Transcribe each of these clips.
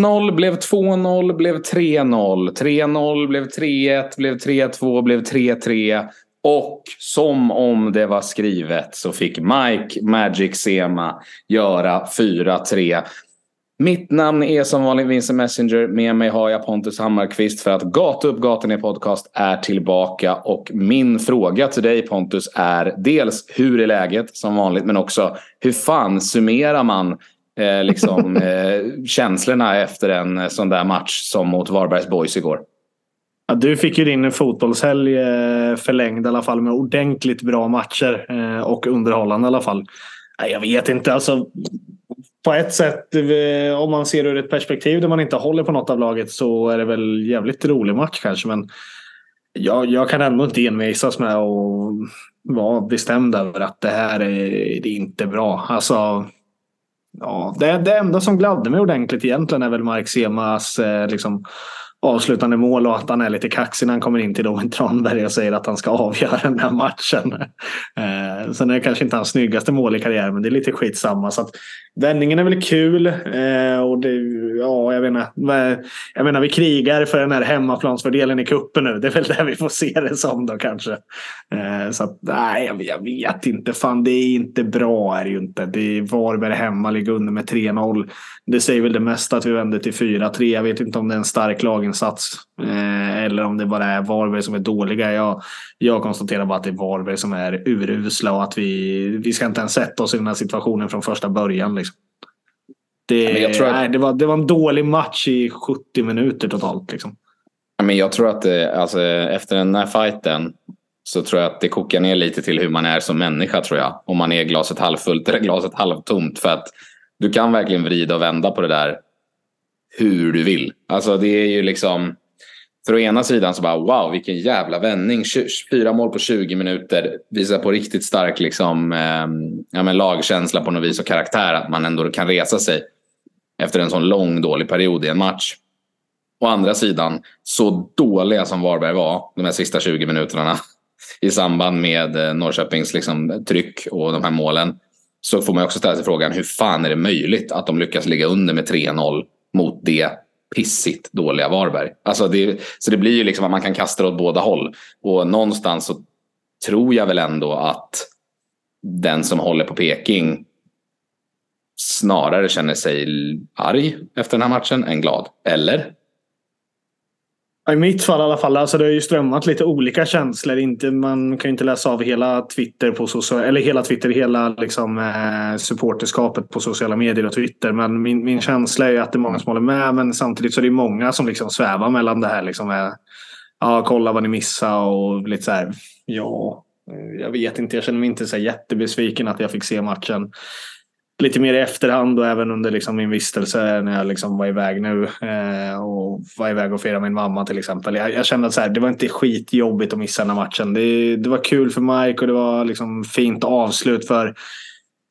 1-0 blev 2-0, blev 3-0. 3-0 blev 3-1, blev 3-2, blev 3-3. Och som om det var skrivet så fick Mike Magic Sema göra 4-3. Mitt namn är som vanligt Vincent Messenger. Med mig har jag Pontus Hammarkvist för att Gata upp gatan i podcast är tillbaka. Och min fråga till dig Pontus är dels hur är läget som vanligt men också hur fan summerar man eh, liksom, eh, känslorna efter en sån där match som mot Varbergs Boys igår? Ja, du fick ju din fotbollshelg eh, förlängd i alla fall med ordentligt bra matcher eh, och underhållande i alla fall. Jag vet inte, alltså på ett sätt, eh, om man ser ur ett perspektiv där man inte håller på något av laget så är det väl jävligt rolig match kanske. Men jag, jag kan ändå inte envisas med att vara bestämd över att det här är, det är inte bra. Alltså, ja, det, det enda som gladde mig ordentligt egentligen är väl Mark Semas eh, liksom, avslutande mål och att han är lite kaxig när han kommer in till Robin Tranberg och säger att han ska avgöra den här matchen. Eh, Eh, sen är det kanske inte hans snyggaste mål i karriären men det är lite skitsamma. Så att, vändningen är väl kul. Eh, och det, ja, jag, menar, jag menar vi krigar för den här hemmaplansfördelen i kuppen nu. Det är väl det vi får se det som då kanske. Eh, så att, nej, jag, jag, vet inte. Fan, det är inte bra är det ju inte. Det är Varberg hemma, ligger under med 3-0. Det säger väl det mesta att vi vänder till 4-3. Jag vet inte om det är en stark laginsats. Eh, eller om det bara är Varberg som är dåliga. Jag, jag konstaterar bara att det är Varberg som är urusla och att vi, vi ska inte ens sätta oss i den här situationen från första början. Liksom. Det, att... nej, det, var, det var en dålig match i 70 minuter totalt. Liksom. Men jag tror att det, alltså, efter den här fighten så tror jag att det kokar ner lite till hur man är som människa tror jag. Om man är glaset halvfullt eller glaset halvtomt. För att du kan verkligen vrida och vända på det där hur du vill. Alltså det är ju liksom för å ena sidan så bara wow vilken jävla vändning. Fyra mål på 20 minuter. Visar på riktigt stark liksom, eh, ja, men lagkänsla på något vis och karaktär. Att man ändå kan resa sig efter en sån lång dålig period i en match. Å andra sidan, så dåliga som Varberg var de här sista 20 minuterna i samband med eh, Norrköpings liksom, tryck och de här målen. Så får man också ställa sig frågan hur fan är det möjligt att de lyckas ligga under med 3-0 mot det pissigt dåliga Varberg. Alltså det, så det blir ju liksom att man kan kasta det åt båda håll. Och någonstans så tror jag väl ändå att den som håller på Peking snarare känner sig arg efter den här matchen än glad. Eller? I mitt fall i alla fall. Alltså det har ju strömmat lite olika känslor. Inte, man kan ju inte läsa av hela Twitter på social, eller hela Twitter, hela liksom, eh, supporterskapet på sociala medier och Twitter. Men min, min känsla är ju att det är många som håller med. Men samtidigt så är det många som liksom svävar mellan det här. Liksom, eh, ja, kolla vad ni missade och lite så här. Ja, eh, jag vet inte. Jag känner mig inte så jättebesviken att jag fick se matchen lite mer i efterhand och även under liksom min vistelse när jag liksom var iväg nu eh, och var iväg och firade min mamma till exempel. Jag, jag kände att så här, det var inte skitjobbigt att missa den här matchen. Det, det var kul för Mike och det var liksom fint avslut för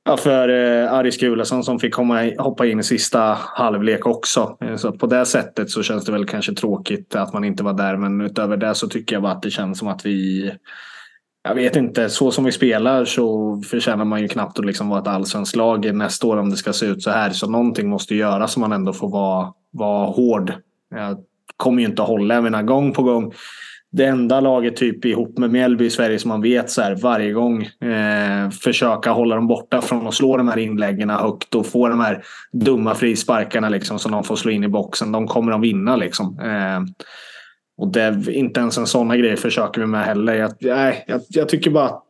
Ja, för eh, Aris Gulason som fick komma, hoppa in i sista halvlek också. Eh, så på det sättet så känns det väl kanske tråkigt att man inte var där. Men utöver det så tycker jag bara att det känns som att vi jag vet inte, så som vi spelar så förtjänar man ju knappt att liksom vara ett allsvenskt lag nästa år om det ska se ut så här. Så någonting måste göras så man ändå får vara, vara hård. Jag kommer ju inte att hålla, jag menar gång på gång. Det enda laget typ ihop med Mjällby i Sverige som man vet så här, varje gång eh, försöka hålla dem borta från att slå de här inläggen högt och få de här dumma frisparkarna liksom, som de får slå in i boxen. De kommer de vinna liksom. Eh, och det, inte ens en sån grej försöker vi med heller. Jag, nej, jag, jag tycker bara att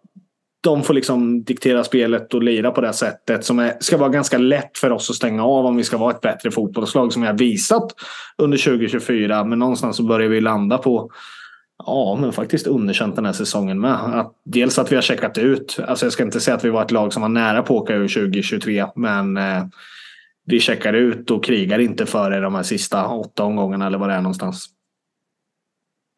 de får liksom diktera spelet och lira på det sättet som är, ska vara ganska lätt för oss att stänga av om vi ska vara ett bättre fotbollslag som jag visat under 2024. Men någonstans så börjar vi landa på Ja, men faktiskt underkänt den här säsongen med. Att, dels att vi har checkat ut. Alltså jag ska inte säga att vi var ett lag som var nära på att åka ur 2023. Men eh, vi checkar ut och krigar inte före de här sista åtta omgångarna eller vad det är någonstans.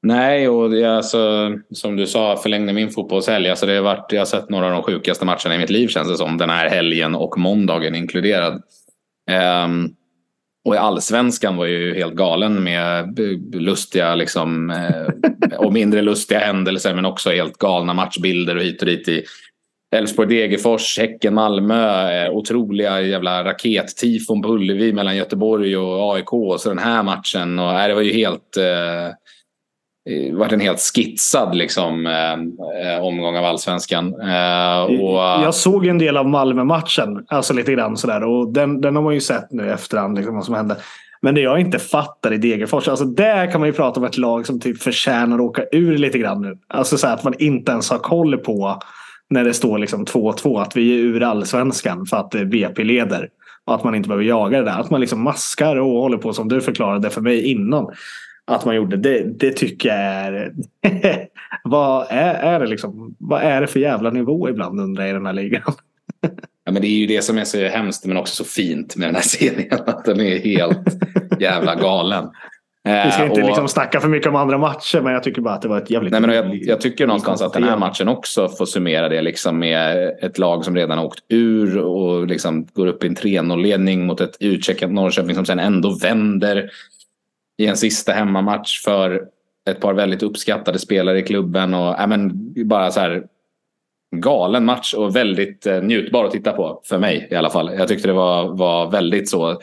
Nej, och jag, alltså, som du sa förlängde min fotbollshelg. Alltså, det har varit, jag har sett några av de sjukaste matcherna i mitt liv känns det som. Den här helgen och måndagen inkluderad. Um, och i allsvenskan var ju helt galen med lustiga liksom, eh, och mindre lustiga händelser men också helt galna matchbilder och hit och dit i Elfsborg-Degerfors, Häcken-Malmö, eh, otroliga jävla rakettifon på Ullevi mellan Göteborg och AIK. Så den här matchen, och, nej, det var ju helt... Eh, varit en helt skitsad liksom, eh, omgång av allsvenskan. Eh, och, jag såg en del av Malmö-matchen, alltså lite grann sådär. Och den, den har man ju sett nu i efterhand, liksom, vad som hände. Men det jag inte fattar i Degerfors, alltså där kan man ju prata om ett lag som typ förtjänar att åka ur lite grann nu. Alltså så att man inte ens har koll på när det står liksom 2-2 att vi är ur allsvenskan för att BP leder. Och att man inte behöver jaga det där. Att man liksom maskar och håller på som du förklarade för mig innan att man gjorde. Det, det tycker jag är... vad, är, är det liksom, vad är det för jävla nivå ibland undrar jag i den här ligan? ja, men det är ju det som är så hemskt men också så fint med den här serien. Att den är helt jävla galen. Vi ska inte och, liksom snacka för mycket om andra matcher men jag tycker bara att det var ett jävligt... Nej, men jag, jag tycker någonstans att den här matchen också får summera det liksom med ett lag som redan har åkt ur och liksom går upp i en 3-0-ledning mot ett utcheckat Norrköping som sen ändå vänder i en sista hemmamatch för ett par väldigt uppskattade spelare i klubben. Och, ja, men, bara så här, galen match och väldigt eh, njutbar att titta på. För mig i alla fall. Jag tyckte det var, var väldigt så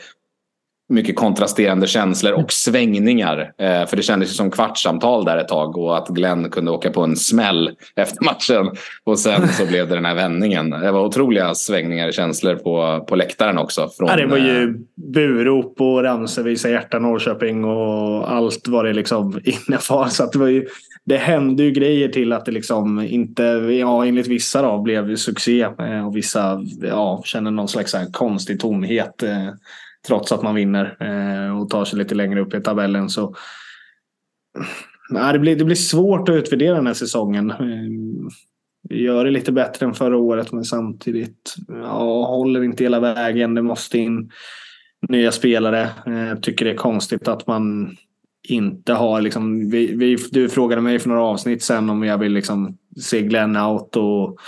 mycket kontrasterande känslor och svängningar. Eh, för det kändes ju som kvartssamtal där ett tag och att Glenn kunde åka på en smäll efter matchen. Och sen så blev det den här vändningen. Det var otroliga svängningar och känslor på, på läktaren också. Från, ja, det var ju eh, burop och ramsor visa hjärta Norrköping och allt vad det liksom innebar. Så att det, var ju, det hände ju grejer till att det liksom inte, ja enligt vissa då, blev succé. Eh, och vissa ja, känner någon slags konstig tomhet trots att man vinner eh, och tar sig lite längre upp i tabellen. Så, nej, det, blir, det blir svårt att utvärdera den här säsongen. Eh, vi gör det lite bättre än förra året men samtidigt ja, håller inte hela vägen. Det måste in nya spelare. Jag eh, tycker det är konstigt att man inte har liksom, vi, vi, du frågade mig för några avsnitt sen om jag vill liksom se Glenn out och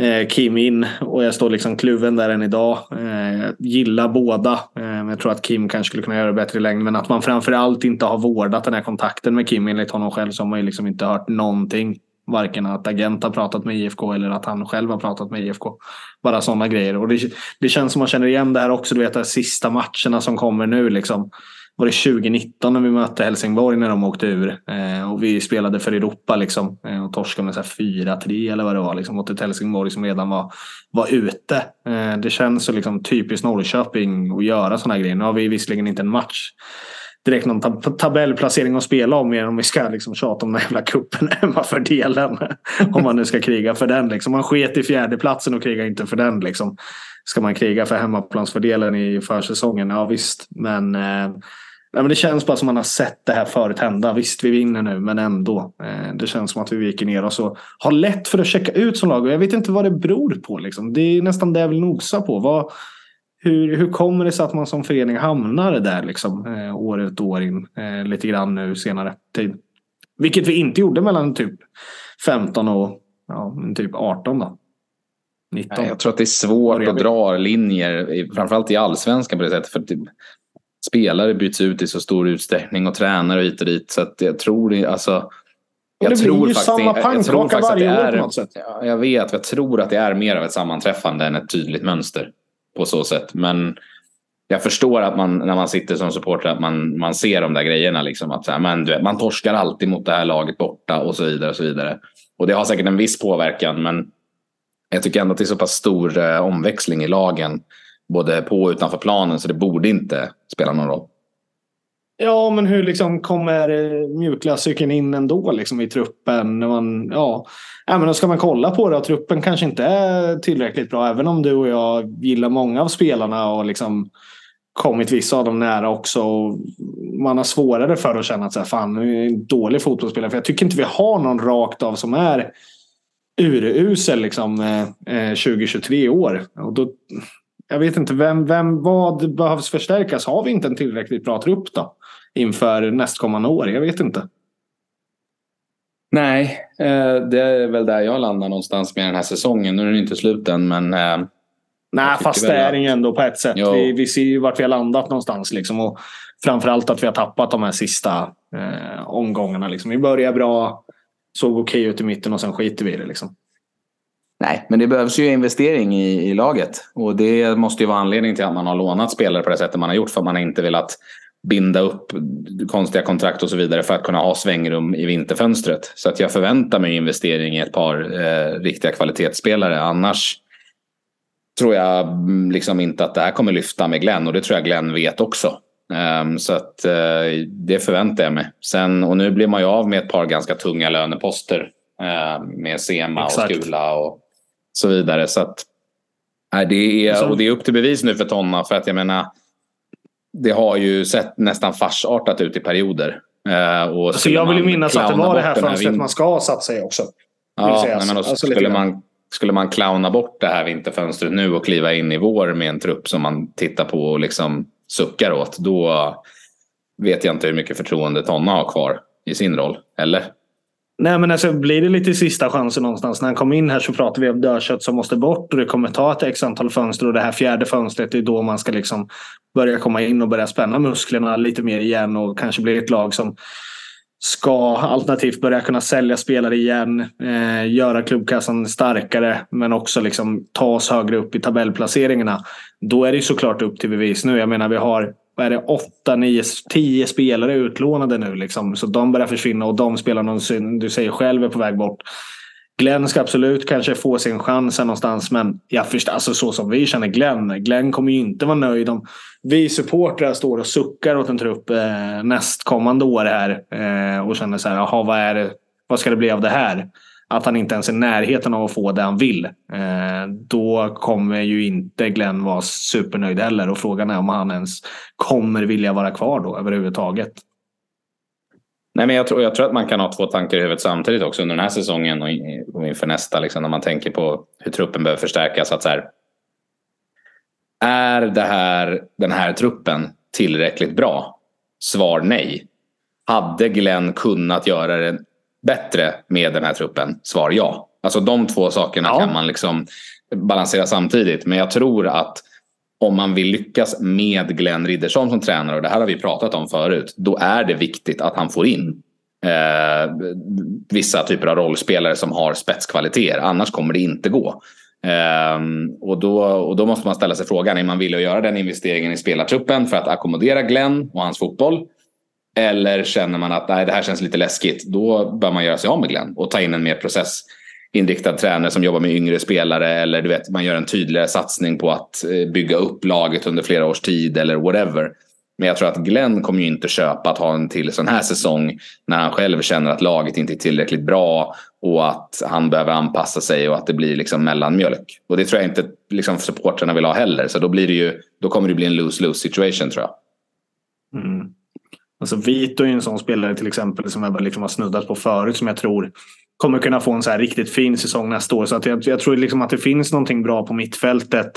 Eh, Kim in och jag står liksom kluven där än idag. Eh, gillar båda. Eh, jag tror att Kim kanske skulle kunna göra det bättre i längden. Men att man framförallt inte har vårdat den här kontakten med Kim enligt honom själv så har man ju liksom inte hört någonting. Varken att agent har pratat med IFK eller att han själv har pratat med IFK. Bara sådana grejer. Och det, det känns som man känner igen det här också. Du vet de sista matcherna som kommer nu. Liksom var det 2019 när vi mötte Helsingborg när de åkte ur. Eh, och vi spelade för Europa liksom, eh, och torskade med 4-3 eller vad det var. Liksom, mot ett Helsingborg som redan var, var ute. Eh, det känns så liksom, typiskt Norrköping att göra sådana grejer. Nu har vi visserligen inte en match direkt någon tab tabellplacering att spela om mer om vi ska liksom tjata om den jävla cupen hemmafördelen. om man nu ska kriga för den. Liksom. Man sket i fjärdeplatsen och krigar inte för den. Liksom. Ska man kriga för hemmaplansfördelen i försäsongen? Ja visst. Men eh, Nej, men det känns bara som man har sett det här förut hända. Visst, vi vinner nu, men ändå. Eh, det känns som att vi viker ner oss och har lätt för att checka ut som lag. Och jag vet inte vad det beror på. Liksom. Det är nästan det jag vill nosa på. Vad, hur, hur kommer det sig att man som förening hamnar där liksom, eh, år ut och år in? Eh, lite grann nu senare tid. Vilket vi inte gjorde mellan typ 15 och ja, typ 18 då. 19. Jag tror att det är svårt att dra linjer, framförallt i allsvenskan på det sättet. För typ, spelare byts ut i så stor utsträckning och tränare hit och dit. Så att jag tror alltså. Jag det tror ju samma pannkaka varje år på något sätt. Jag vet, jag tror att det är mer av ett sammanträffande än ett tydligt mönster. På så sätt. Men jag förstår att man när man sitter som supporter att man, man ser de där grejerna. Liksom, att så här, man, vet, man torskar alltid mot det här laget borta och så vidare. Och så vidare. Och det har säkert en viss påverkan. Men jag tycker ändå att det är så pass stor eh, omväxling i lagen både på och utanför planen så det borde inte spela någon roll. Ja, men hur liksom kommer eh, mjukglascykeln in ändå liksom i truppen? När man, ja, ja, men då ska man kolla på det och truppen kanske inte är tillräckligt bra. Även om du och jag gillar många av spelarna och liksom kommit vissa av dem nära också. man har svårare för att känna att så här, fan, nu är en dålig fotbollsspelare. För jag tycker inte vi har någon rakt av som är urusel liksom, eh, eh 20-23 år. Och då, jag vet inte, vem, vem, vad behövs förstärkas? Har vi inte en tillräckligt bra trupp då? Inför nästkommande år? Jag vet inte. Nej, eh, det är väl där jag landar någonstans med den här säsongen. Nu är den inte slut än, men... eh, Nej, fast det är den ju ändå på ett sätt. Jo. Vi, vi ser ju vart vi har landat någonstans. Liksom, och framförallt att vi har tappat de här sista eh, omgångarna. Liksom. Vi börjar bra, såg okej ut i mitten och sen skiter vi i det. Liksom. Nej, men det behövs ju investering i, i laget. Och det måste ju vara anledningen till att man har lånat spelare på det sättet man har gjort. För att man har inte velat binda upp konstiga kontrakt och så vidare för att kunna ha svängrum i vinterfönstret. Så att jag förväntar mig investering i ett par eh, riktiga kvalitetsspelare. Annars tror jag mm, liksom inte att det här kommer lyfta med Glenn. Och det tror jag Glenn vet också. Ehm, så att eh, det förväntar jag mig. Sen, och nu blir man ju av med ett par ganska tunga löneposter. eh, med Sema och Exakt. Skula och så vidare. Så att, nej, det är, och det är upp till bevis nu för Tonna. För att jag menar, det har ju sett nästan farsartat ut i perioder. Eh, och Så skulle jag vill ju minnas att det var det här fönstret man ska satsa i också. Ja, nej, men Alltså lite skulle, man, skulle man clowna bort det här vinterfönstret nu och kliva in i vår med en trupp som man tittar på och liksom suckar åt. Då vet jag inte hur mycket förtroende Tonna har kvar i sin roll. Eller? Nej men alltså blir det lite sista chansen någonstans. När han kom in här så pratar vi om dödkött som måste bort och det kommer ta ett x antal fönster och det här fjärde fönstret är då man ska liksom börja komma in och börja spänna musklerna lite mer igen och kanske bli ett lag som ska alternativt börja kunna sälja spelare igen, eh, göra klubbkassan starkare men också liksom ta oss högre upp i tabellplaceringarna. Då är det såklart upp till bevis nu. Jag menar vi har vad är det, 8, 9, 10 spelare utlånade nu. Liksom. Så de börjar försvinna och de spelarna du säger själv är på väg bort. Glenn ska absolut kanske få sin chans här någonstans. Men jag förstår, alltså så som vi känner Glenn. Glenn kommer ju inte vara nöjd om vi supportrar står och suckar åt en trupp eh, nästkommande år här. Eh, och känner så här, jaha vad är det? Vad ska det bli av det här? Att han inte ens är i närheten av att få det han vill. Eh, då kommer ju inte Glenn vara supernöjd heller. Och frågan är om han ens kommer vilja vara kvar då överhuvudtaget. Nej, men jag, tror, jag tror att man kan ha två tankar i huvudet samtidigt också under den här säsongen och och inför nästa. Liksom, när man tänker på hur truppen behöver förstärkas. Att så här, är det här, den här truppen tillräckligt bra? Svar nej. Hade Glenn kunnat göra det bättre med den här truppen? Svar ja. Alltså de två sakerna Ja. kan man liksom balansera samtidigt. Men jag tror att om man vill lyckas med Glenn Riddersson som tränare, och det här har vi pratat om förut, då är det viktigt att han får in eh, vissa typer av rollspelare som har spetskvaliteter. Annars kommer det inte gå. Ehm, och, då, och då måste man ställa sig frågan, är man villig att göra den investeringen i spelartruppen för att ackommodera Glenn och hans fotboll? Eller känner man att nej, det här känns lite läskigt, då bör man göra sig av med Glenn och ta in en mer processinriktad tränare som jobbar med yngre spelare eller du vet, man gör en tydligare satsning på att eh, bygga upp laget under flera års tid eller whatever. Men jag tror att Glenn kommer ju inte köpa att ha en till sån här säsong när han själv känner att laget inte är tillräckligt bra och att han behöver anpassa sig och att det blir liksom mellanmjölk. Och det tror jag inte liksom supporterna vill ha heller. Så då, blir det ju, då kommer det bli en lose-lose situation tror jag. Mm. Alltså Vito är en sån spelare till exempel som jag liksom har snuddat på förut som jag tror kommer kunna få en så här riktigt fin säsong nästa år. Så att jag, jag tror liksom att det finns någonting bra på mittfältet.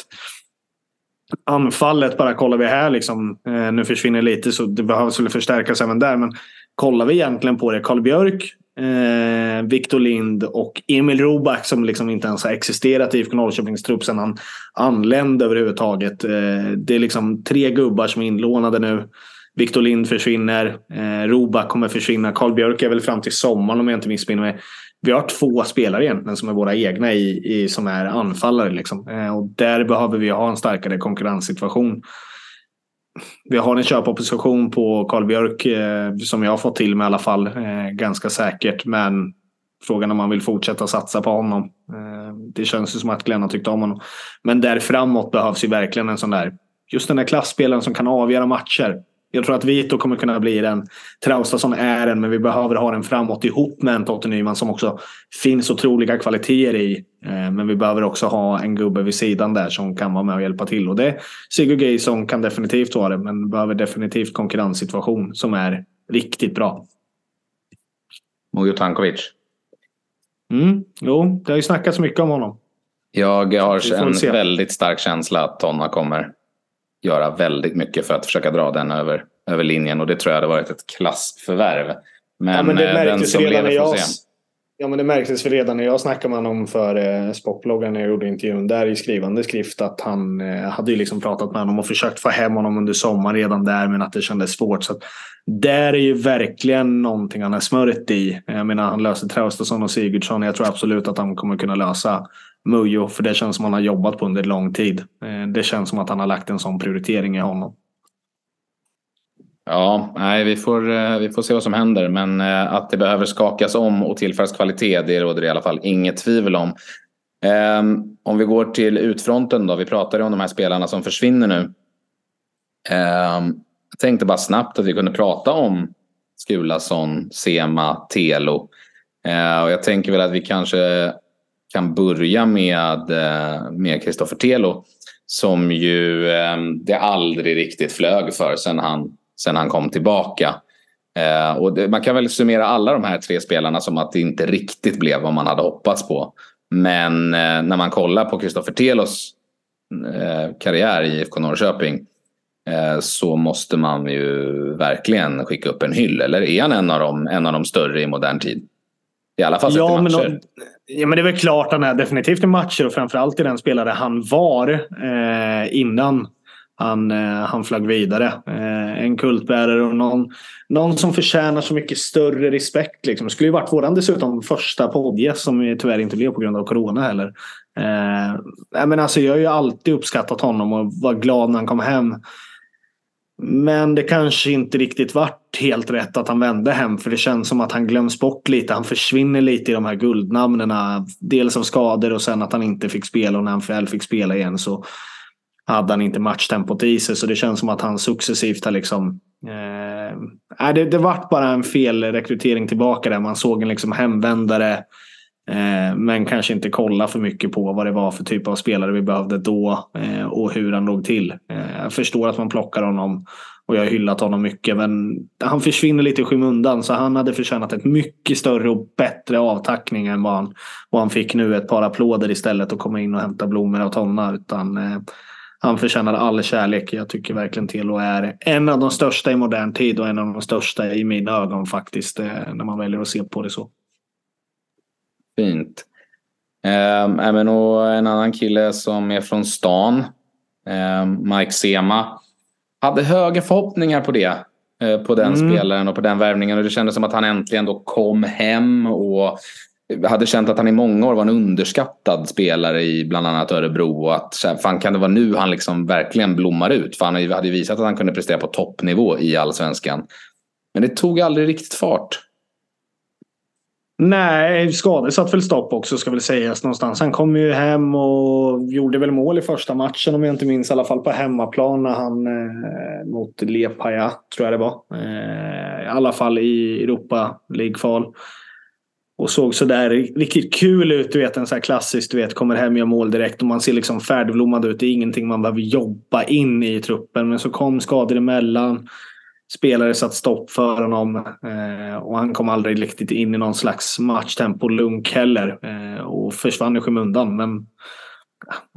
Anfallet, bara kollar vi här liksom. Eh, nu försvinner lite så det behövs väl förstärkas även där. Men kollar vi egentligen på det. Karl Björk, eh, Victor Lind och Emil Roback som liksom inte ens har existerat i IFK Norrköpings trupp sedan han anlände överhuvudtaget. Eh, det är liksom tre gubbar som är inlånade nu. Victor Lind försvinner. Eh, Roback kommer försvinna. Karl Björk är väl fram till sommaren om jag inte missminner mig. Vi har två spelare egentligen som är våra egna i, i, som är anfallare. Liksom. Eh, och där behöver vi ha en starkare konkurrenssituation. Vi har en köpopposition på Karl Björk eh, som jag har fått till med i alla fall. Eh, ganska säkert. Men frågan är om man vill fortsätta satsa på honom. Eh, det känns ju som att Glenn har tyckt om honom. Men där framåt behövs ju verkligen en sån där just den där klassspelaren som kan avgöra matcher. Jag tror att Vito kommer kunna bli den. Traustason är den, men vi behöver ha den framåt ihop med en Totte Nyman som också finns otroliga kvaliteter i. Eh, Men vi behöver också ha en gubbe vid sidan där som kan vara med och hjälpa till. Och det Sigurd Geison kan definitivt vara det, men behöver definitivt konkurrenssituation som är riktigt bra. Mujo Tankovic. Mm, jo, det har ju snackats mycket om honom. Jag har en väldigt stark känsla att Tonna kommer göra väldigt mycket för att försöka dra den över, över linjen. Och det tror jag hade varit ett klassförvärv. Men, ja, men det eh, den märktes som redan när jag... Ja, men det märktes väl redan när jag snackade med honom för eh, Sportbloggen när jag gjorde intervjun där i skrivande skrift att han eh, hade ju liksom pratat med honom och försökt få hem honom under sommaren redan där men att det kändes svårt. Så att, där är ju verkligen någonting han är smörjt i. Jag menar han löser Traustason och Sigurdsson. Jag tror absolut att han kommer kunna lösa Mujo för det känns som han har jobbat på under lång tid. Eh, det känns som att han har lagt en sån prioritering i honom. Ja, nej, vi, får, eh, vi får se vad som händer. Men eh, att det behöver skakas om och tillföras kvalitet, det råder i alla fall inget tvivel om. Ehm, om vi går till utfronten då. Vi pratade om de här spelarna som försvinner nu. Ehm, jag tänkte bara snabbt att vi kunde prata om Skulason, Sema, Telo. Ehm, och jag tänker väl att vi kanske kan börja med med Kristoffer Telo. Som ju um, det aldrig riktigt flög för sen han sen han kom tillbaka. Eh, och det, man kan väl summera alla de här tre spelarna som att det inte riktigt blev vad man hade hoppats på. Men eh, när man kollar på Kristoffer Telos eh, karriär i IFK Norrköping eh, så måste man ju verkligen skicka upp en hyll. Eller är han en av de, en av de större i modern tid? I alla fall sett ja, i matcher. Ja, men det är väl klart han är definitivt i matcher och framförallt i den spelare han var eh, innan han, eh, han flög vidare. Eh, en kultbärare och någon, någon som förtjänar så mycket större respekt. Liksom. Det skulle ju varit våran dessutom första poddgäst som tyvärr inte blev på grund av corona heller. Eh, men alltså, jag har ju alltid uppskattat honom och var glad när han kom hem. Men det kanske inte riktigt vart helt rätt att han vände hem. För det känns som att han glöms bort lite. Han försvinner lite i de här guldnamnen. Dels av skador och sen att han inte fick spela. Och när han väl fick spela igen så hade han inte matchtempot i sig. Så det känns som att han successivt har liksom... Eh, det, det vart bara en fel rekrytering tillbaka där. Man såg en liksom hemvändare. Eh, men kanske inte kolla för mycket på vad det var för typ av spelare vi behövde då. Eh, och hur han låg till. Eh, jag förstår att man plockar honom. Och jag har hyllat honom mycket. Men han försvinner lite i skymundan. Så han hade förtjänat ett mycket större och bättre avtackning än vad han, vad han fick nu. Ett par applåder istället och komma in och hämta blommor och Tonna. Utan, han förtjänar all kärlek. Jag tycker verkligen Telo är en av de största i modern tid och en av de största i mina ögon faktiskt. När man väljer att se på det så. Fint. Eh, även och en annan kille som är från stan. Eh, Mike Sema. Hade höga förhoppningar på det. Eh, på den mm. spelaren och på den värvningen. Och det kändes som att han äntligen då kom hem. och hade känt att han i många år var en underskattad spelare i bland annat Örebro. Och att fan kan det vara nu han liksom verkligen blommar ut? För han hade ju visat att han kunde prestera på toppnivå i allsvenskan. Men det tog aldrig riktigt fart. Nej, skador satt väl stopp också ska väl sägas någonstans. Han kom ju hem och gjorde väl mål i första matchen om jag inte minns. I alla fall på hemmaplan när han eh, mot Lepaja tror jag det var. Eh, I alla fall i Europa League-kval. Och såg sådär riktigt kul ut. Du vet, en sån här klassisk, du vet, kommer hem, gör mål direkt och man ser liksom färdigblommad ut. Det är ingenting man behöver jobba in i truppen. Men så kom skador emellan. Spelare satt stopp för honom eh, och han kom aldrig riktigt in i någon slags matchtempo-lunk heller. Eh, och försvann i skymundan. Men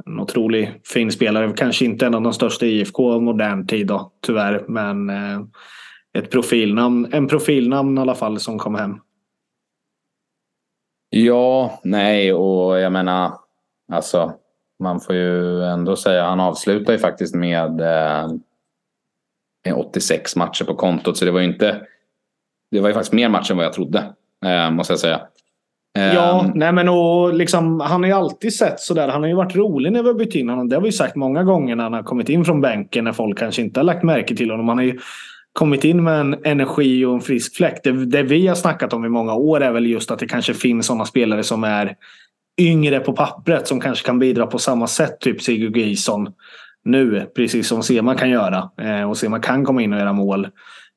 en otrolig fin spelare. Kanske inte en av de största i IFK modern tid då, tyvärr. Men eh, ett profilnamn, en profilnamn i alla fall som kom hem. Ja, nej och jag menar alltså man får ju ändå säga han avslutar ju faktiskt med eh, 86 matcher på kontot så det var ju inte det var ju faktiskt mer matcher än vad jag trodde eh, måste jag säga. Ja, um, nej men och liksom, han har ju alltid sett sådär. Han har ju varit rolig när vi har bytt in honom. Det har vi sagt många gånger när han har kommit in från bänken när folk kanske inte har lagt märke till honom. Han har ju kommit in med en energi och en frisk fläkt. Det, det vi har snackat om i många år är väl just att det kanske finns sådana spelare som är yngre på pappret som kanske kan bidra på samma sätt. Typ Sigurd Gison nu, precis som Sema kan göra. Eh, och Sema kan komma in och göra mål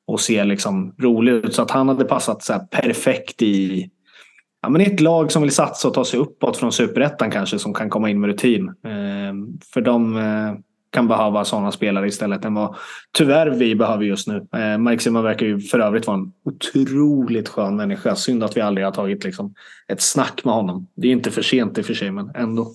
och se liksom rolig ut. Så att han hade passat så perfekt i ja, men ett lag som vill satsa och ta sig uppåt från superettan kanske som kan komma in med rutin. Eh, för de eh, kan behöva sådana spelare istället än vad tyvärr vi behöver just nu. Eh, Mike Simon verkar ju för övrigt vara en otroligt skön människa. Synd att vi aldrig har tagit liksom, ett snack med honom. Det är inte för sent i och för sig, men ändå.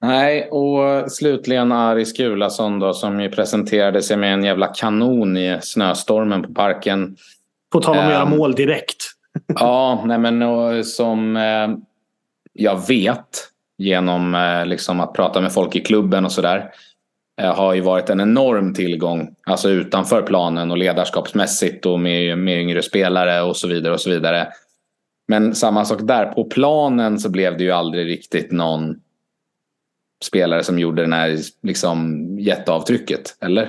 Nej, och slutligen Ari Skulason då som ju presenterade sig med en jävla kanon i snöstormen på parken. På tal om att um, göra mål direkt. ja, nej men och, som eh, jag vet genom eh, liksom att prata med folk i klubben och sådär eh, har ju varit en enorm tillgång. Alltså utanför planen och ledarskapsmässigt och med, med yngre spelare och så vidare. och så vidare. Men samma sak där. På planen så blev det ju aldrig riktigt någon spelare som gjorde det här liksom, jätteavtrycket. Eller?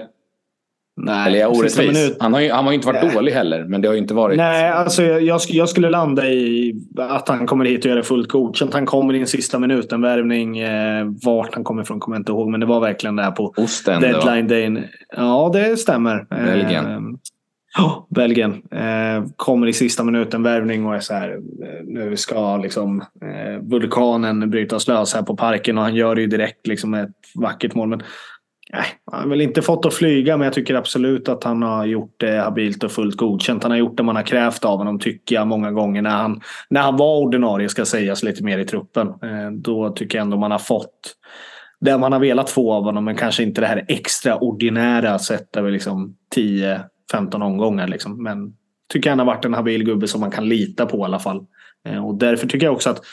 Nej, Eller jag orättvis? Han har, ju, han har ju inte varit Nej. dålig heller, men det har ju inte varit... Nej, alltså jag, jag, skulle landa i att han kommer hit och gör det fullt godkänt. Han kommer i en sista minuten värvning. Eh, vart han kommer ifrån kommer jag inte ihåg, men det var verkligen där på Osten, deadline day. Ja, det stämmer. Belgien. Oh, Belgien. Eh, kommer i sista minuten värvning och är så här. Eh, nu ska liksom eh, vulkanen brytas lös här på parken och han gör det ju direkt liksom med ett vackert mål. Men Nej, han har väl inte fått att flyga, men jag tycker absolut att han har gjort det habilt och fullt godkänt. Han har gjort det man har krävt av honom, tycker jag, många gånger. När han, när han var ordinarie, ska sägas, lite mer i truppen. Eh, då tycker jag ändå man har fått det man har velat få av honom, men kanske inte det här extraordinära sett över liksom 15 omgångar. Liksom. Men tycker han har varit en habil gubbe som man kan lita på i alla fall. Eh, och därför tycker jag också att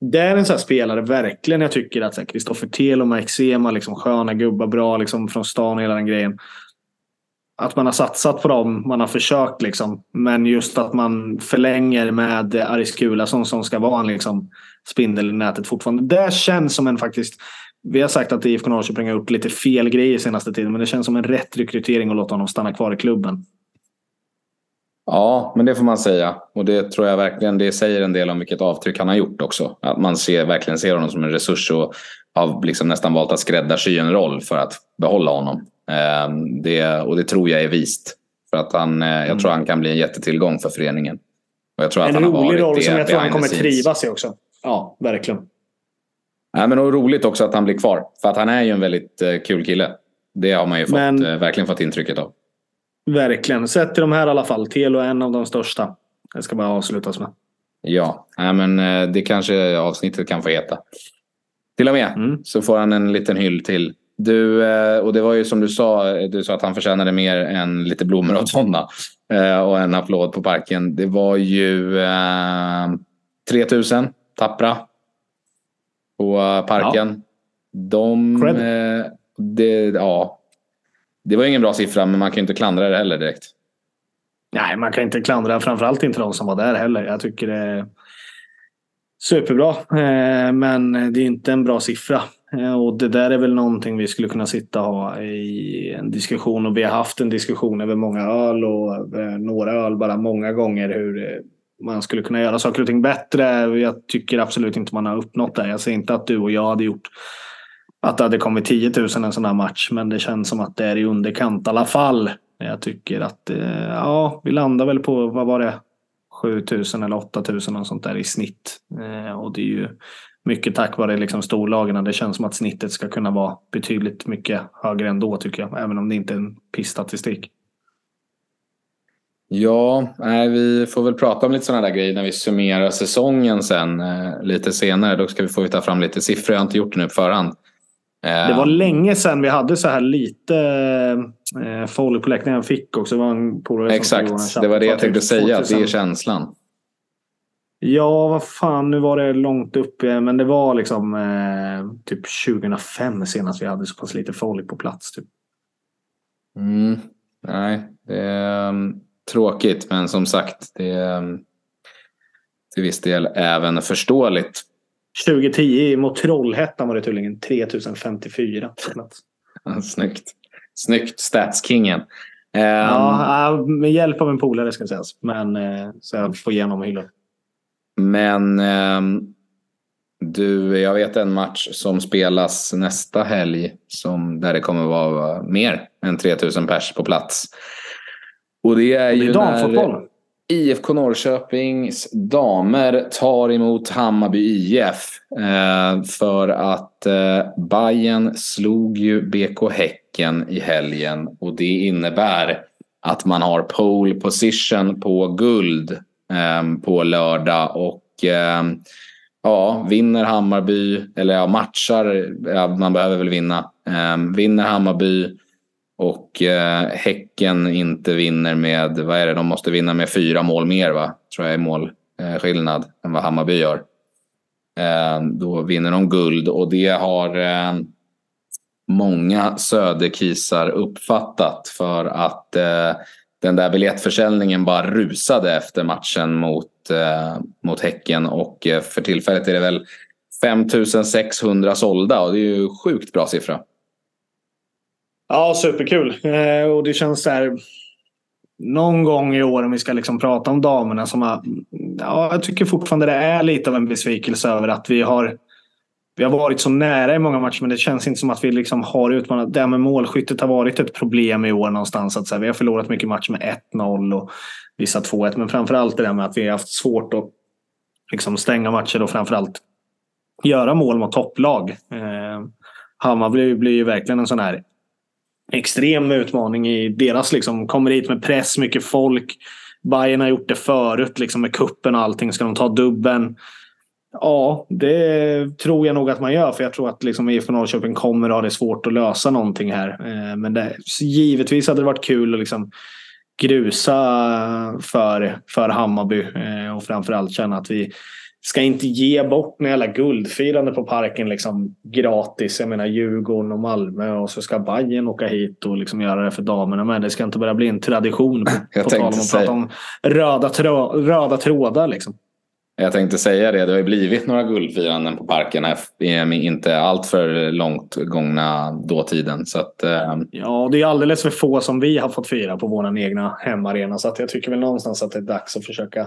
det är en sån spelare verkligen jag tycker att Kristoffer Tel och Mike Sema, liksom sköna gubbar, bra liksom från stan och hela den grejen. Att man har satsat på dem, man har försökt liksom. Men just att man förlänger med Aris Kulason som ska vara en liksom, spindel i nätet fortfarande. Det känns som en faktiskt vi har sagt att IFK Norrköping har gjort lite fel grejer senaste tiden, men det känns som en rätt rekrytering att låta honom stanna kvar i klubben. Ja, men det får man säga. Och det tror jag verkligen det säger en del om vilket avtryck han har gjort också. Att man ser, verkligen ser honom som en resurs och har liksom nästan valt att skräddarsy en roll för att behålla honom. Ehm, det, och det tror jag är vist. För att han, eh, jag tror mm. han kan bli en jättetillgång för föreningen. Och jag tror en att han rolig har varit roll som jag tror han kommer trivas i också. Ja, verkligen. Ja, men och roligt också att han blir kvar. För att han är ju en väldigt eh, kul kille. Det har man ju fått, men... Eh, verkligen fått intrycket av. Verkligen. Sett till de här i alla fall. Telo är en av de största. Det ska bara avslutas med. Ja, Nej, men eh, det kanske avsnittet kan få heta. Till och med mm. så får han en liten hyll till. Du, och det var ju som du sa, du sa att han förtjänade mer än lite blommor och sådana. Och en applåd på parken. Det var ju eh, 3000 tappra på parken. Ja. De... Eh, det, ja, det var ingen bra siffra, men man kan ju inte klandra det heller direkt. Nej, man kan inte klandra framförallt inte de som var där heller. Jag tycker det är superbra. Eh, men det är inte en bra siffra. Eh, och det där är väl någonting vi skulle kunna sitta och ha i en diskussion. Och vi har haft en diskussion över många öl och några öl bara många gånger. Hur man skulle kunna göra saker och ting bättre. Jag tycker absolut inte man har uppnått det. Jag säger inte att du och jag hade gjort att det hade kommit 10 000 en sån här match. Men det känns som att det är i underkant i alla fall. Jag tycker att eh, ja, vi landar väl på, vad var det? 7 000 eller 8 000 och sånt där i snitt. Eh, och det är ju mycket tack vare liksom storlagen. Det känns som att snittet ska kunna vara betydligt mycket högre ändå tycker jag. Även om det inte är en pissstatistik. Ja, nej, vi får väl prata om lite sådana där grejer när vi summerar säsongen sen eh, lite senare. Då ska vi få ta fram lite siffror. Jag har inte gjort det nu på förhand. Det var ehm. länge sedan vi hade så här lite eh, folk på läktaren. Jag fick också. Det var en Exakt, det var det jag tänkte säga. Det är känslan. Ja, vad fan. Nu var det långt upp. Men det var liksom eh, typ 2005 senast vi hade så pass lite folk på plats. Typ. Mm, nej, det um, tråkigt. Men som sagt, det är um, till viss del även förståeligt. 2010 mot Trollhättan var det tydligen 3054 på plats. Snyggt. Snyggt, statskingen. Um, ja, med hjälp av en polare ska sägas. Men eh, så jag får igenom hyllor. Men um, du, jag vet en match som spelas nästa helg som, där det kommer vara mer än 3000 pers på plats. Och det är, det är ju när, IFK Norrköpings damer tar emot Hammarby IF. Eh, för att eh, Bayern slog ju BK Häcken i helgen. Och det innebär att man har pole position på guld eh, på lördag. Och eh, ja, vinner Hammarby, eller ja, matchar, ja, man behöver väl vinna. Vinner Hammarby och eh, Häcken inte vinner med, vad är det, de måste vinna med fyra mål mer va? Tror jag är målskillnad eh, än vad Hammarby gör. Eh, då vinner de guld och det har eh, många söderkisar uppfattat för att eh, den där biljettförsäljningen bara rusade efter matchen mot, eh, mot Häcken och eh, för tillfället är det väl 5600 sålda och det är ju sjukt bra siffra. Ja, superkul. Eh, och det känns så här. Någon gång i år om vi ska liksom prata om damerna som har. Ja, jag tycker fortfarande det är lite av en besvikelse över att vi har. Vi har varit så nära i många matcher men det känns inte som att vi liksom har utmanat. Det här med målskyttet har varit ett problem i år någonstans. Att så här, vi har förlorat mycket matcher med 1-0 och vissa 2-1. Men framförallt det där med att vi har haft svårt att liksom stänga matcher och framförallt göra mål mot topplag. Eh, Hammarby blir ju verkligen en sån här extrem utmaning i deras liksom, kommer hit med press, mycket folk. Bayern har gjort det förut liksom med kuppen och allting. Ska de ta dubben? Ja, det tror jag nog att man gör. För jag tror att liksom IFK Norrköping kommer att ha det svårt att lösa någonting här. Eh, men det, givetvis hade det varit kul att liksom grusa för, för Hammarby. Eh, och framförallt känna att vi ska inte ge bort några jävla guldfirande på parken liksom gratis. Jag menar Djurgården och Malmö och så ska Bayern åka hit och liksom göra det för damerna med. Det ska inte börja bli en tradition på, på tal om att prata om röda, trå röda trådar. Liksom. Jag tänkte säga det, det har ju blivit några guldfiranden på parken här, inte allt för långt gångna dåtiden. Så att, eh... Ja, det är alldeles för få som vi har fått fira på vår egna hemmaarena. Så att jag tycker väl någonstans att det är dags att försöka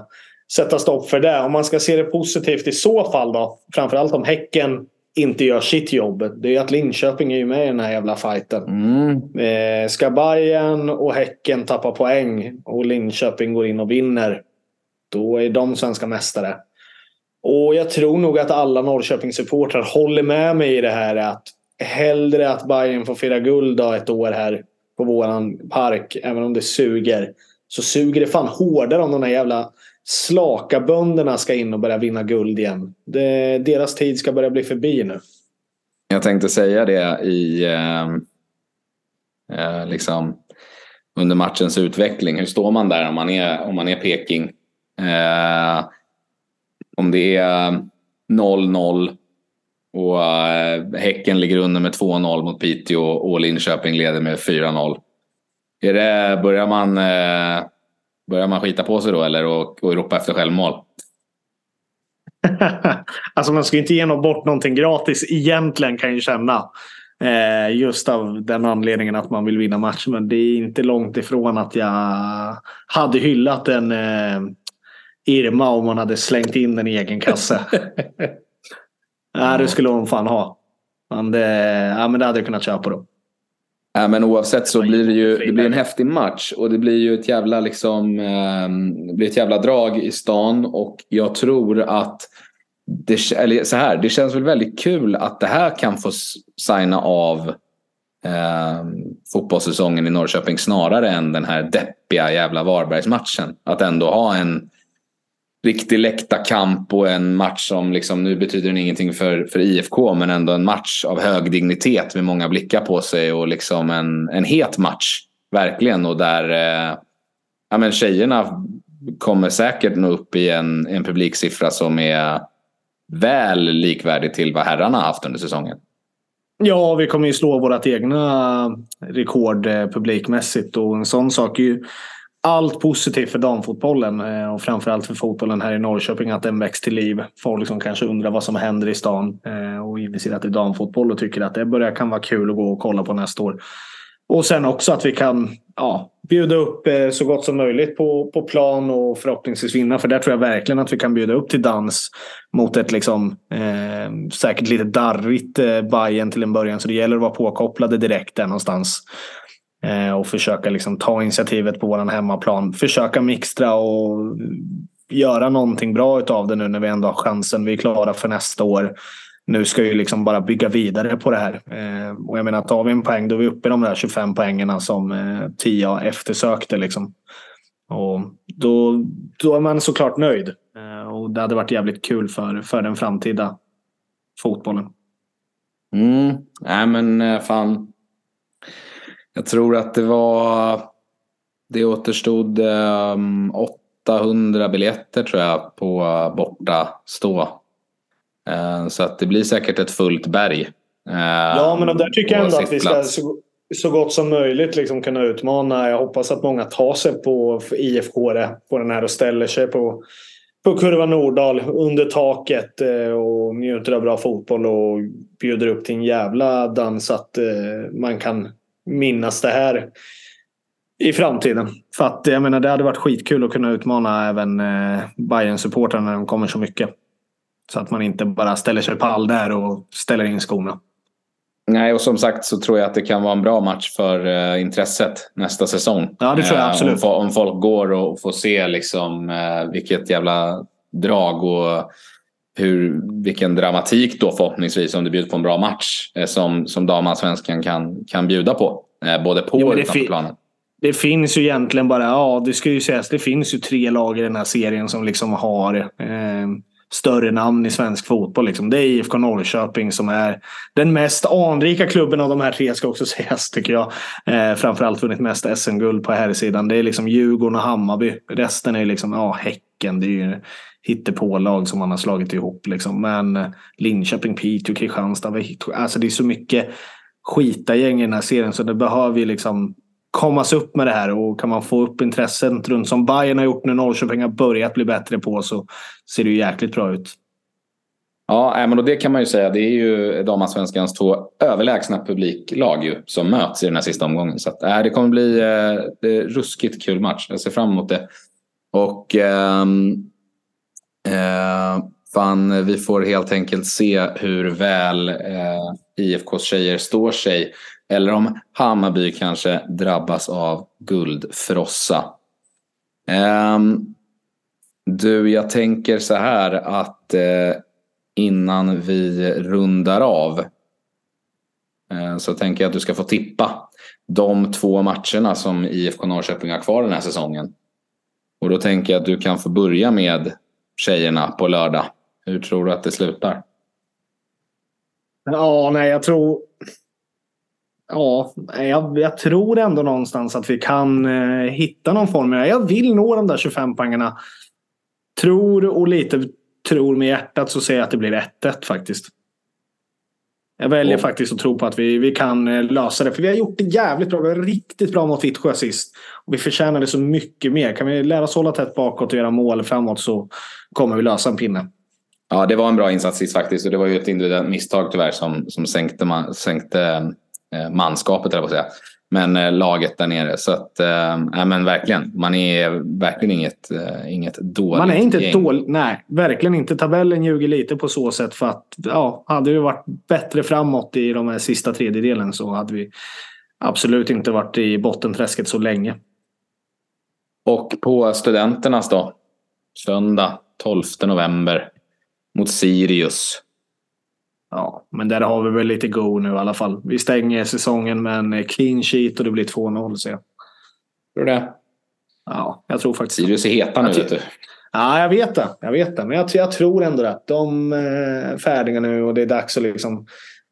sätta stopp för det. Om man ska se det positivt i så fall då. Framförallt om Häcken inte gör sitt jobb. Det är att Linköping är ju med i den här jävla fighten. Mm. Eh, ska Bayern och Häcken tappa poäng och Linköping går in och vinner. Då är de svenska mästare. Och jag tror nog att alla Norrköpingssupportrar håller med mig i det här att hellre att Bayern får fira guld då ett år här på våran park, även om det suger. Så suger det fan hårdare om de här jävla slaka bönderna ska in och börja vinna guld igen. Det, deras tid ska börja bli förbi nu. Jag tänkte säga det i eh, eh, liksom under matchens utveckling. Hur står man där om man är, om man är Peking? Eh, om det är 0-0 och eh, Häcken ligger under med 2-0 mot Piteå och Linköping leder med 4-0. Är det, börjar man eh, Börjar man skita på sig då eller och, och ropa efter självmål? alltså man ska inte ge bort någonting gratis egentligen kan jag känna. Eh, just av den anledningen att man vill vinna matchen. Men det är inte långt ifrån att jag hade hyllat en eh, Irma om man hade slängt in den i egen kasse. Nej, det skulle hon fan ha. Men det, ja, men det hade jag kunnat köpa då. Ja, men oavsett så blir det ju det blir en häftig match och det blir ju ett jävla, liksom, eh, det blir ett jävla drag i stan och jag tror att det, eller så här, det känns väl väldigt kul att det här kan få signa av eh, fotbollssäsongen i Norrköping snarare än den här deppiga jävla Varbergsmatchen. Att ändå ha en riktig läktarkamp och en match som liksom, nu betyder den ingenting för, för IFK men ändå en match av hög dignitet med många blickar på sig och liksom en, en het match. Verkligen och där eh, ja, men tjejerna kommer säkert nå upp i en, en publiksiffra som är väl likvärdig till vad herrarna haft under säsongen. Ja, vi kommer ju slå vårt egna rekord eh, publikmässigt och en sån sak är ju allt positivt för damfotbollen eh, och framförallt för fotbollen här i Norrköping att den väcks till liv. Folk som kanske undrar vad som händer i stan eh, och inser att det är damfotboll och tycker att det börjar kan vara kul att gå och kolla på nästa år. Och sen också att vi kan ja, bjuda upp eh, så gott som möjligt på, på plan och förhoppningsvis vinna. För där tror jag verkligen att vi kan bjuda upp till dans mot ett liksom, eh, säkert lite darrigt eh, Bayern till en början. Så det gäller att vara påkopplade direkt där någonstans. Eh, och försöka liksom ta initiativet på våran hemmaplan. Försöka mixtra och göra någonting bra utav det nu när vi ändå har chansen. Vi är klara för nästa år. Nu ska vi liksom bara bygga vidare på det här. Eh, och jag menar, tar vi en poäng då är vi uppe i de där 25 poängerna som eh, Tia eftersökte. Liksom. Och då, då är man såklart nöjd. Eh, och det hade varit jävligt kul för, för den framtida fotbollen. Mm, nej men fan jag tror att det var... Det återstod um, 800 biljetter tror jag på borta stå. Uh, så att det blir säkert ett fullt berg. Uh, ja, men där tycker jag ändå att vi ska så, så gott som möjligt liksom kunna utmana. Jag hoppas att många tar sig på IFK på den här och ställer sig på på Kurva Nordahl under taket eh, och njuter av bra fotboll och bjuder upp till en jävla dans att eh, man kan minnas det här i framtiden. För att jag menar det hade varit skitkul att kunna utmana även eh, bayern supportrarna när de kommer så mycket. Så att man inte bara ställer sig pall där och ställer in skorna. Nej, och som sagt så tror jag att det kan vara en bra match för uh, intresset nästa säsong. Ja, det tror jag absolut. Uh, om, om, folk går och får se liksom, uh, vilket jävla drag och hur, vilken dramatik då förhoppningsvis om det bjuds på en bra match som, som damallsvenskan kan, kan bjuda på. både på och utanför planen. Det finns ju egentligen bara, ja det ska ju sägas, det finns ju tre lag i den här serien som liksom har eh, större namn i svensk fotboll. Liksom. Det är IFK Norrköping som är den mest anrika klubben av de här tre ska också sägas tycker jag. Eh, framförallt vunnit mest SM-guld på här sidan. Det är liksom Djurgården och Hammarby. Resten är liksom, ja Häcken. Det är ju hittepålag som man har slagit ihop. Liksom. Men eh, Linköping, Piteå, Kristianstad. Alltså det är så mycket skita gäng i den här serien så det behöver ju liksom kommas upp med det här och kan man få upp intresset runt som Bayern har gjort nu Norrköping har börjat bli bättre på så ser det ju jäkligt bra ut. Ja, men det kan man ju säga. Det är ju damallsvenskans två överlägsna publiklag ju, som möts i den här sista omgången. Så att, äh, det kommer bli eh, ruskigt kul match. Jag ser fram emot det. Och eh, eh, fan, vi får helt enkelt se hur väl eh, IFKs tjejer står sig eller om Hammarby kanske drabbas av guldfrossa. Eh, du, jag tänker så här att eh, innan vi rundar av eh, så tänker jag att du ska få tippa de två matcherna som IFK Norrköping har kvar den här säsongen. Och då tänker jag att du kan få börja med tjejerna på lördag. Hur tror du att det slutar? Ja, nej, jag tror Ja, jag, jag, tror ändå någonstans att vi kan eh, hitta någon form. Jag vill nå de där 25 poängarna. Tror och lite tror med hjärtat så säger jag att det blir 1-1 faktiskt. Jag väljer oh. faktiskt att tro på att vi, vi kan eh, lösa det. För vi har gjort det jävligt bra. Vi var riktigt bra mot Vittsjö sist. Och vi förtjänade så mycket mer. Kan vi lära oss hålla tätt bakåt och göra mål framåt så kommer vi lösa en pinne. Ja, det var en bra insats sist faktiskt. Och det var ju ett individuellt misstag tyvärr som, som sänkte, man, sänkte Eh, manskapet, eller på säga. Men eh, laget där nere. Så att, äh, men verkligen. Man är verkligen inget, äh, inget dåligt Man är inte gäng. dåligt. Nej, verkligen inte. Tabellen ljuger lite på så sätt. För att ja, hade vi varit bättre framåt i de här sista tredjedelen så hade vi absolut inte varit i bottenträsket så länge. Och på Studenternas då? Söndag 12 november mot Sirius. Ja, men där har vi väl lite go nu i alla fall. Vi stänger säsongen med en clean sheet och det blir 2-0 ser jag. Tror du det? Ja, jag tror faktiskt Sirius är heta nu vet du. Ja, jag vet det. Jag vet det. Men jag, jag tror ändå att de är färdiga nu och det är dags att liksom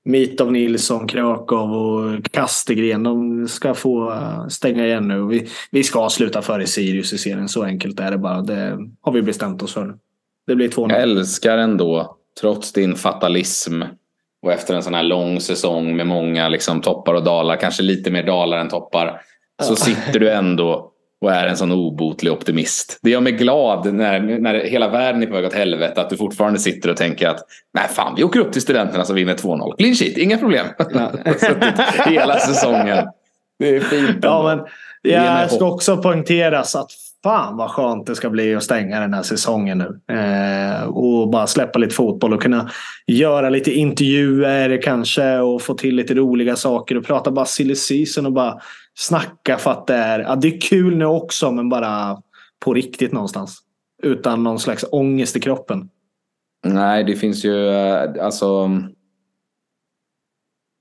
Mitov Nilsson, Krakow och Kastegren. De ska få eh, stänga igen nu. Vi, vi ska sluta före Sirius i serien. Så enkelt är det bara. Det har vi bestämt oss för nu. Det blir 2-0. Jag älskar ändå trots din fatalism och efter en sån här lång säsong med många liksom, toppar och dalar, kanske lite mer dalar än toppar, så sitter du ändå och är en sån obotlig optimist. Det gör mig glad när, när hela världen är på väg åt helvete att du fortfarande sitter och tänker att nej fan vi åker upp till studenterna som vinner 2-0. Clean sheet, inga problem. Ja. hela säsongen. Det är fint. Ja, men jag ska också poängteras att fan vad skönt det ska bli att stänga den här säsongen nu. Eh, och bara släppa lite fotboll och kunna göra lite intervjuer kanske och få till lite roliga saker och prata bara silly season och bara snacka för att det är, ja, det är kul nu också men bara på riktigt någonstans. Utan någon slags ångest i kroppen. Nej, det finns ju eh, alltså.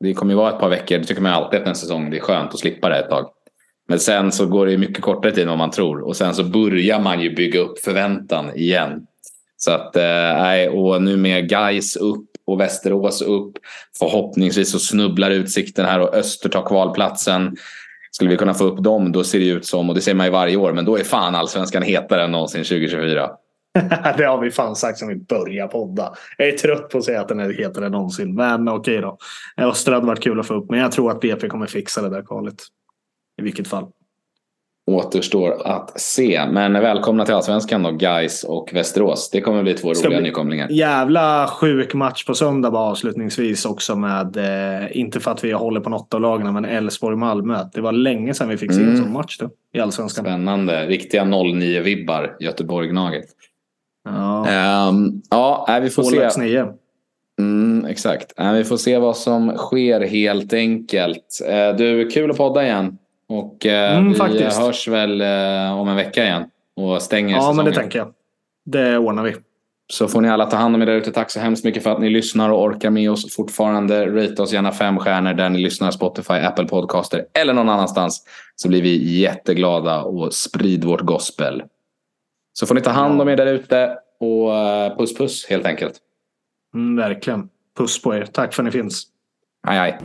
Det kommer ju vara ett par veckor. Det tycker man alltid efter en säsong. Det är skönt att slippa det ett tag. Men sen så går det mycket kortare tid än vad man tror. Och sen så börjar man ju bygga upp förväntan igen. Så att, eh, och nu med Guys upp och Västerås upp. Förhoppningsvis så snubblar utsikten här och Öster tar kvalplatsen. Skulle vi kunna få upp dem då ser det ut som, och det säger man ju varje år, men då är fan allsvenskan hetare än någonsin 2024. det har vi fan sagt som vi börjar podda. Jag är trött på att säga att den är hetare än någonsin. Men okej då. Öster hade varit kul att få upp. Men jag tror att BP kommer fixa det där kvalet. I vilket fall. Återstår att se. Men välkomna till Allsvenskan då, Guys och Västerås. Det kommer bli två Ska roliga bli- nykomlingar. Jävla sjuk match på söndag bara avslutningsvis också med, eh, inte för att vi håller på något av lagen, men Elfsborg-Malmö. Det var länge sedan vi fick se en Mm. sån match då, i Allsvenskan. Spännande. Riktiga 09-vibbar, Göteborg-Gnaget. Ja, Ehm, ja, vi får se. Ålax 9. Mm, exakt. Vi får se vad som sker helt enkelt. Eh, du, kul att podda igen. Och eh, Mm, vi faktiskt. hörs väl eh, om en vecka igen. Och stänger Ja, men det säsongen. tänker jag. Det ordnar vi. Så får ni alla ta hand om er där ute. Tack så hemskt mycket för att ni lyssnar och orkar med oss fortfarande. Rate oss gärna fem stjärnor där ni lyssnar. Spotify, Apple Podcaster eller någon annanstans. Så blir vi jätteglada och sprid vårt gospel. Så får ni ta hand om er där ute. Och eh, puss puss helt enkelt. Mm, verkligen. Puss på er. Tack för att ni finns. Aj, aj.